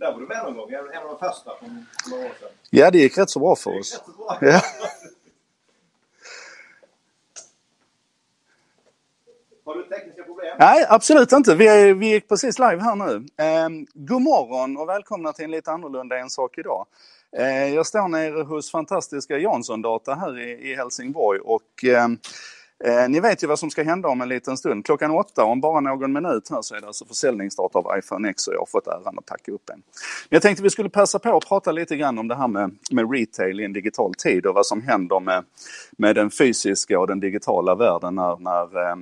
Där var du med någon gång, en av de första för några år sedan. Ja, det gick rätt så bra för oss. Bra. Ja. Har du tekniska problem? Nej, absolut inte. Vi, är, vi gick precis live här nu. Eh, god morgon och välkomna till en lite annorlunda en sak idag. Eh, jag står nere hos fantastiska Jansson Data här i, i Helsingborg och eh, Eh, ni vet ju vad som ska hända om en liten stund. Klockan åtta, om bara någon minut här, så är det alltså försäljningsstart av iPhone X och jag har fått äran att packa upp en. Men jag tänkte vi skulle passa på att prata lite grann om det här med, med retail i en digital tid och vad som händer med, med den fysiska och den digitala världen när, när eh,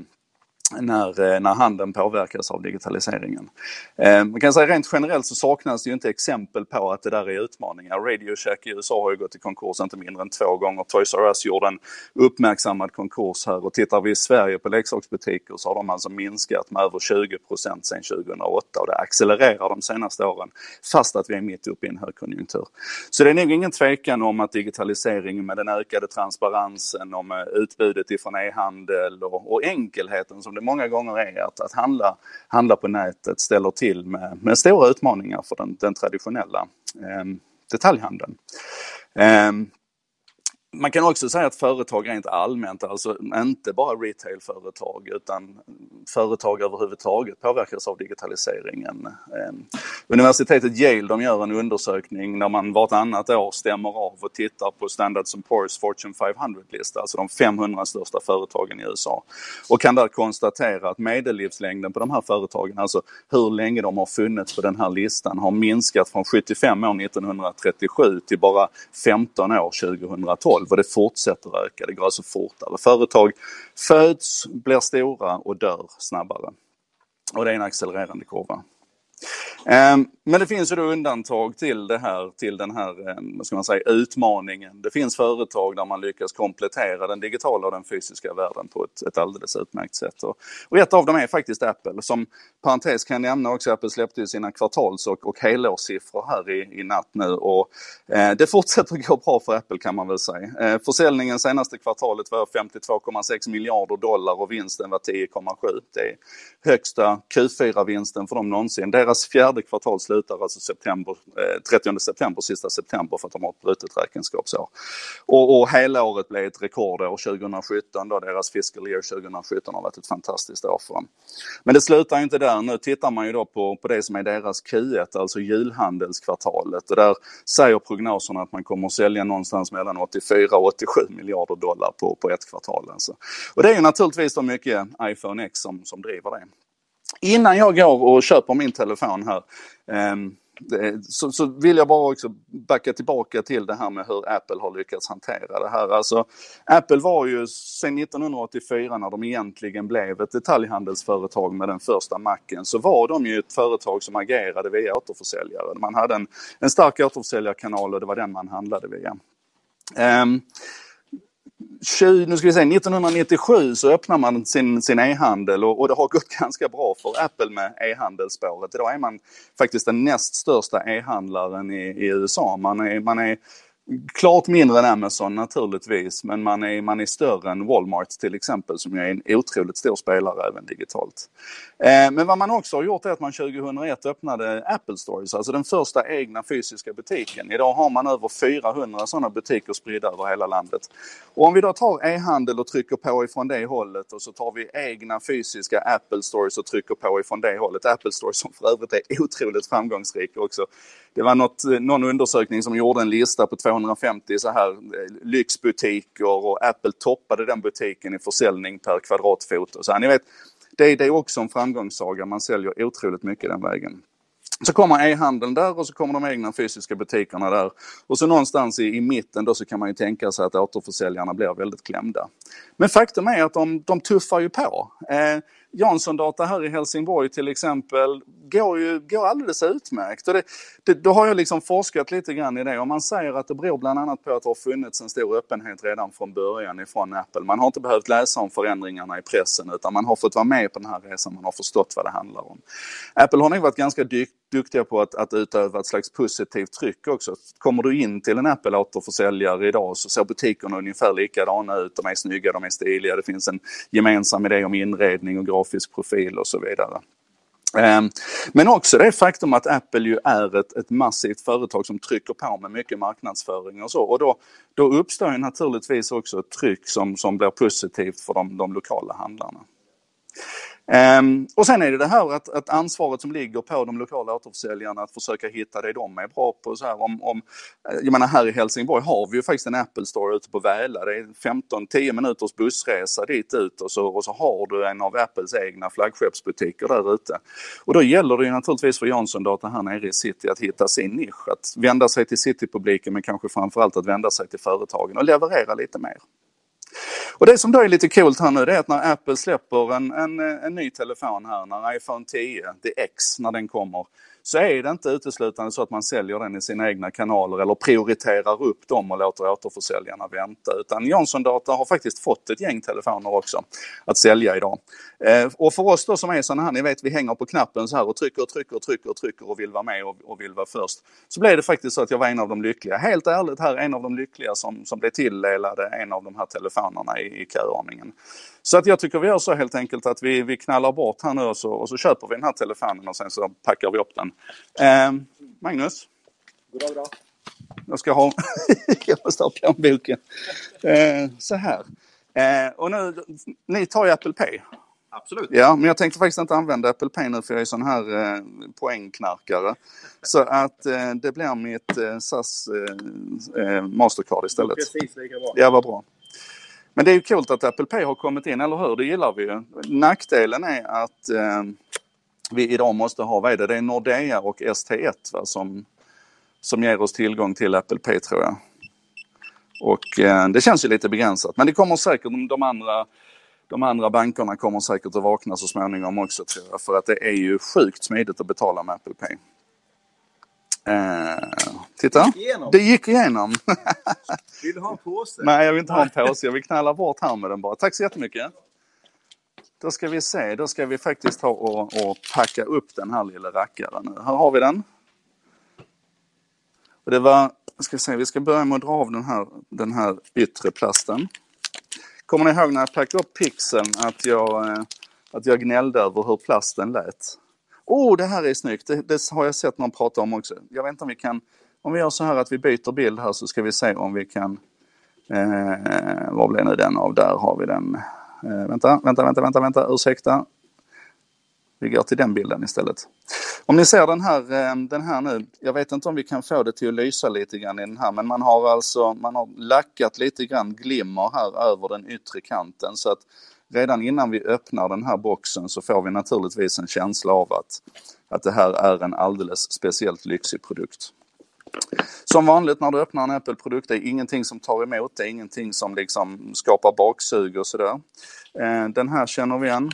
när, eh, när handeln påverkas av digitaliseringen. Eh, man kan säga rent generellt så saknas det ju inte exempel på att det där är utmaningar. Radio Shack i USA har ju gått i konkurs inte mindre än två gånger. Toys R Us gjorde en uppmärksammad konkurs här och tittar vi i Sverige på leksaksbutiker så har de alltså minskat med över 20 procent sedan 2008 och det accelererar de senaste åren fast att vi är mitt uppe i en högkonjunktur. Så det är nog ingen tvekan om att digitaliseringen med den ökade transparensen och med utbudet ifrån e-handel och, och enkelheten som det många gånger är att, att handla, handla på nätet ställer till med, med stora utmaningar för den, den traditionella eh, detaljhandeln. Eh, man kan också säga att företag rent allmänt, alltså inte bara retailföretag utan företag överhuvudtaget påverkas av digitaliseringen. Eh, universitetet Yale de gör en undersökning där man vartannat år stämmer av och tittar på Standard Poor's Fortune 500-lista, alltså de 500 största företagen i USA. Och kan där konstatera att medellivslängden på de här företagen, alltså hur länge de har funnits på den här listan, har minskat från 75 år 1937 till bara 15 år 2012 och det fortsätter öka. Det går alltså fortare. Företag föds, blir stora och dör snabbare. Och det är en accelererande kurva. Ehm, men det finns ju då undantag till det här, till den här ehm, vad ska man säga, utmaningen. Det finns företag där man lyckas komplettera den digitala och den fysiska världen på ett, ett alldeles utmärkt sätt. Och, och ett av dem är faktiskt Apple. Som parentes kan jag nämna också Apple släppte ju sina kvartals och, och helårssiffror här i, i natt nu. Och, eh, det fortsätter gå bra för Apple kan man väl säga. Eh, försäljningen senaste kvartalet var 52,6 miljarder dollar och vinsten var 10,7. Det är högsta Q4-vinsten för dem någonsin. Deras fjärde kvartal slutar alltså september, eh, 30 september, sista september för att de har ett brutet räkenskapsår. Och, och hela året blev ett rekordår 2017 då deras fiscal year 2017 har varit ett fantastiskt år för dem. Men det slutar inte där. Nu tittar man ju då på, på det som är deras Q1, alltså julhandelskvartalet och där säger prognoserna att man kommer att sälja någonstans mellan 84 och 87 miljarder dollar på, på ett kvartal. Alltså. Och det är ju naturligtvis då mycket iPhone X som, som driver det. Innan jag går och köper min telefon här ehm, så, så, vill jag bara också backa tillbaka till det här med hur Apple har lyckats hantera det här. Alltså, Apple var ju sedan 1984 när de egentligen blev ett detaljhandelsföretag med den första macken så var de ju ett företag som agerade via återförsäljare. Man hade en, en stark återförsäljarkanal och det var den man handlade via. Um, 20, nu ska vi säga, 1997 så öppnar man sin, sin e-handel och, och, det har gått ganska bra för Apple med e-handelsspåret. Idag är man faktiskt den näst största e-handlaren i, i USA. Man är, man är Klart mindre än Amazon naturligtvis, men man är, man är större än Walmart till exempel som är en otroligt stor spelare även digitalt. Eh, men vad man också har gjort är att man 2001 öppnade Apple Stores, alltså den första egna fysiska butiken. Idag har man över 400 sådana butiker spridda över hela landet. Och om vi då tar e-handel och trycker på ifrån det hållet och så tar vi egna fysiska Apple Stores och trycker på ifrån det hållet. Apple Stores som för övrigt är otroligt framgångsrika också. Det var något, eh, någon undersökning som gjorde en lista på 250 så här eh, lyxbutiker och Apple toppade den butiken i försäljning per kvadratfot. Och så här, ni vet, det, det är också en framgångssaga. Man säljer otroligt mycket den vägen. Så kommer e-handeln där och så kommer de egna fysiska butikerna där. Och så någonstans i, i mitten då så kan man ju tänka sig att återförsäljarna blir väldigt klämda. Men faktum är att de, de tuffar ju på. Eh, Jansson Data här i Helsingborg till exempel går ju går alldeles utmärkt. Och det, det, då har jag liksom forskat lite grann i det och man säger att det beror bland annat på att det har funnits en stor öppenhet redan från början ifrån Apple. Man har inte behövt läsa om förändringarna i pressen utan man har fått vara med på den här resan, man har förstått vad det handlar om. Apple har nog varit ganska duktiga på att, att utöva ett slags positivt tryck också. Kommer du in till en Apple återförsäljare idag så ser butikerna ungefär likadana ut. De är snygga, de är stiliga, det finns en gemensam idé om inredning och grafisk profil och så vidare. Ehm, men också det faktum att Apple ju är ett, ett massivt företag som trycker på med mycket marknadsföring och så. Och då, då uppstår ju naturligtvis också ett tryck som, som blir positivt för de, de lokala handlarna. Um, och sen är det det här att, att, ansvaret som ligger på de lokala återförsäljarna att försöka hitta det de är bra på. Så här, om, om, eh, jag menar här i Helsingborg har vi ju faktiskt en Apple Store ute på Väla. Det är 15-10 minuters bussresa dit ut och så, och så har du en av Apples egna flaggskeppsbutiker där ute. Och då gäller det ju naturligtvis för Jansson Data här nere i city att hitta sin nisch. Att vända sig till citypubliken men kanske framförallt att vända sig till företagen och leverera lite mer. Och det som då är lite coolt här nu det är att när Apple släpper en, en, en ny telefon här, när iPhone 10, the X, när den kommer, så är det inte uteslutande så att man säljer den i sina egna kanaler eller prioriterar upp dem och låter återförsäljarna vänta. Utan Johnson Data har faktiskt fått ett gäng telefoner också att sälja idag. Eh, och för oss då som är sådana här, ni vet vi hänger på knappen så här och trycker och trycker och trycker och trycker och vill vara med och, och vill vara först. Så blev det faktiskt så att jag var en av de lyckliga. Helt ärligt här, en av de lyckliga som, som blev tilldelade en av de här telefonerna i, i köordningen. Så att jag tycker vi gör så helt enkelt att vi, vi knallar bort här nu och så, och så köper vi den här telefonen och sen så packar vi upp den. Eh, Magnus? Goddag, goddag. Jag ska ha, jag måste ha plånboken. Eh, så här. Eh, och nu, ni tar ju Apple Pay. Absolut. Ja, men jag tänkte faktiskt inte använda Apple Pay nu för jag är sån här eh, poängknarkare. Så att eh, det blir mitt eh, SAS eh, eh Mastercard istället. Precis lika bra. Ja, vad bra. Men det är ju coolt att Apple Pay har kommit in, eller hur? Det gillar vi ju. Nackdelen är att eh, vi idag måste ha, vad är det, det är Nordea och ST1 va, som, som ger oss tillgång till Apple Pay tror jag. Och eh, det känns ju lite begränsat, men det kommer säkert de andra de andra bankerna kommer säkert att vakna så småningom också tror jag. För att det är ju sjukt smidigt att betala med Apple Pay. Eh, titta, det gick igenom. Vill du ha en påse? Nej, jag vill inte ha en påse. Jag vill knalla bort här med den bara. Tack så jättemycket. Då ska vi se, då ska vi faktiskt ta och, och packa upp den här lilla rackaren nu. Här har vi den. Och det var, ska se, vi ska börja med att dra av den här, den här yttre plasten. Kommer ni ihåg när jag packade upp pixeln att jag, eh, att jag gnällde över hur plasten lät? Oh, det här är snyggt. Det, det, har jag sett någon prata om också. Jag vet inte om vi kan... Om vi gör så här att vi byter bild här så ska vi se om vi kan... Eh, vad blev nu den av? Där har vi den. Eh, vänta, vänta, vänta, vänta, vänta, ursäkta. Vi går till den bilden istället. Om ni ser den här, eh, den här nu, jag vet inte om vi kan få det till att lysa lite grann i den här, men man har alltså man har lackat lite grann glimmer här över den yttre kanten så att redan innan vi öppnar den här boxen så får vi naturligtvis en känsla av att, att det här är en alldeles speciellt lyxig produkt. Som vanligt när du öppnar en Apple-produkt, det är ingenting som tar emot, det är ingenting som liksom skapar baksug och sådär. Eh, den här känner vi igen.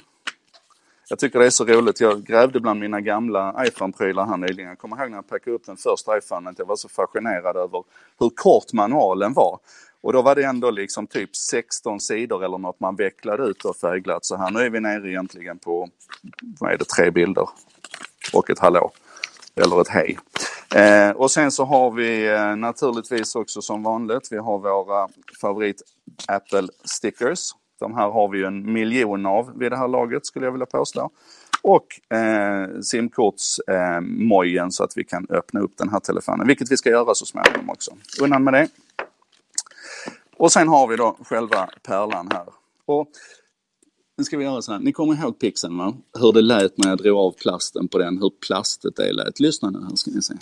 Jag tycker det är så roligt. Jag grävde bland mina gamla iPhone-prylar här nyligen. Jag kommer ihåg när jag packade upp den första iPhonen. Jag var så fascinerad över hur kort manualen var. Och då var det ändå liksom typ 16 sidor eller något man vecklade ut och färgglatt. Så här nu är vi nere egentligen på, vad är det, tre bilder och ett hallå. Eller ett hej. Eh, och sen så har vi eh, naturligtvis också som vanligt, vi har våra favorit Apple stickers. De här har vi ju en miljon av vid det här laget skulle jag vilja påstå. Och eh, simkortsmojen eh, så att vi kan öppna upp den här telefonen, vilket vi ska göra så småningom också. Undan med det. Och sen har vi då själva pärlan här. Och nu ska vi göra så här. Ni kommer ihåg pixeln va? Hur det lät när jag drog av plasten på den, hur plastigt det lät. Lyssna nu här ska ni se.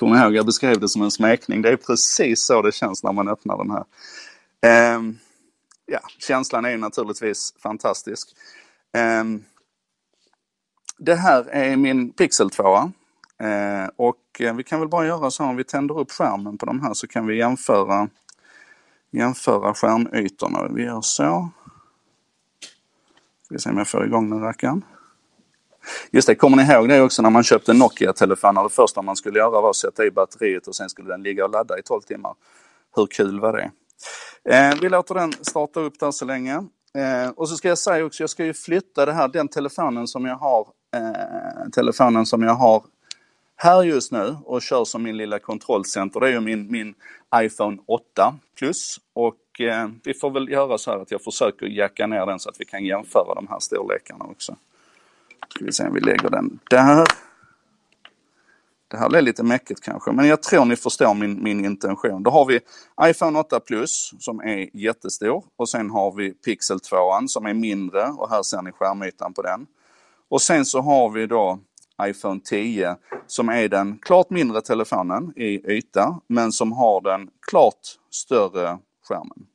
Kommer ihåg, jag beskrev det som en smekning. Det är precis så det känns när man öppnar den här. Um, ja, känslan är naturligtvis fantastisk. Um, det här är min Pixel 2. Ehm, eh, och vi kan väl bara göra så om vi tänder upp skärmen på de här så kan vi jämföra, jämföra skärmytorna. Vi gör så. Ska vi se om jag får igång den rackaren. Just det, kommer ni ihåg det också när man köpte Nokia-telefoner? Det första man skulle göra var att sätta i batteriet och sen skulle den ligga och ladda i 12 timmar. Hur kul var det? Eh, vi låter den starta upp där så länge. Eh, och så ska jag säga också, jag ska ju flytta det här, den telefonen som jag har, eh, telefonen som jag har här just nu och kör som min lilla kontrollcenter. Det är ju min, min iPhone 8 Plus och eh, vi får väl göra så här att jag försöker jacka ner den så att vi kan jämföra de här storlekarna också. Ska vi se om vi lägger den där. Det här blev lite mäckigt kanske, men jag tror ni förstår min, min intention. Då har vi iPhone 8 Plus som är jättestor och sen har vi Pixel 2 som är mindre och här ser ni skärmytan på den. Och sen så har vi då iPhone 10 som är den klart mindre telefonen i yta men som har den klart större skärmen.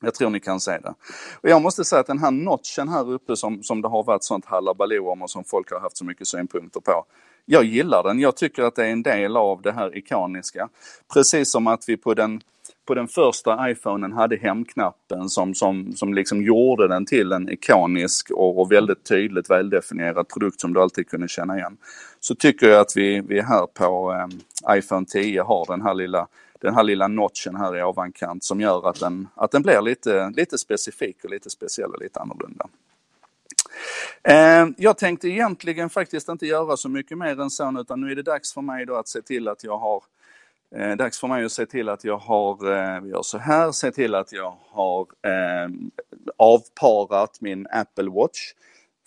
Jag tror ni kan se det. Och jag måste säga att den här notchen här uppe som, som det har varit sånt halabaloo om och som folk har haft så mycket synpunkter på. Jag gillar den. Jag tycker att det är en del av det här ikoniska. Precis som att vi på den, på den första iPhonen hade hemknappen som, som, som liksom gjorde den till en ikonisk och, och väldigt tydligt väldefinierad produkt som du alltid kunde känna igen. Så tycker jag att vi, vi här på eh, iPhone 10 har den här lilla den här lilla notchen här i ovankant som gör att den, att den blir lite, lite specifik och lite speciell och lite annorlunda. Eh, jag tänkte egentligen faktiskt inte göra så mycket mer än så utan nu är det dags för mig då att se till att jag har eh, Dags för mig att se till att jag har, eh, vi gör så här, se till att jag har eh, avparat min Apple Watch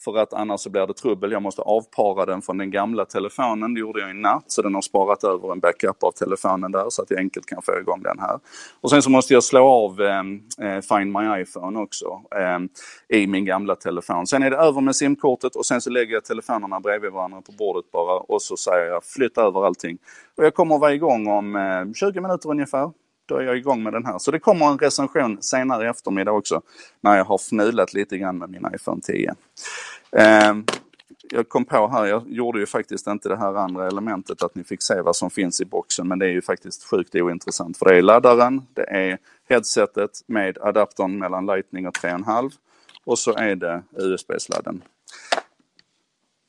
för att annars så blir det trubbel. Jag måste avpara den från den gamla telefonen. Det gjorde jag i natt så den har sparat över en backup av telefonen där så att jag enkelt kan få igång den här. Och sen så måste jag slå av ehm, eh, Find My iPhone också eh, i min gamla telefon. Sen är det över med simkortet och sen så lägger jag telefonerna bredvid varandra på bordet bara och så säger jag flytta över allting. Och jag kommer att vara igång om eh, 20 minuter ungefär då är jag igång med den här. Så det kommer en recension senare i eftermiddag också när jag har fnulat lite grann med min iPhone 10. Eh, jag kom på här, jag gjorde ju faktiskt inte det här andra elementet att ni fick se vad som finns i boxen men det är ju faktiskt sjukt ointressant för det är laddaren, det är headsetet med adaptern mellan Lightning och 3,5 och så är det USB-sladden.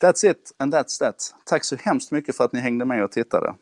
That's it and that's that. Tack så hemskt mycket för att ni hängde med och tittade.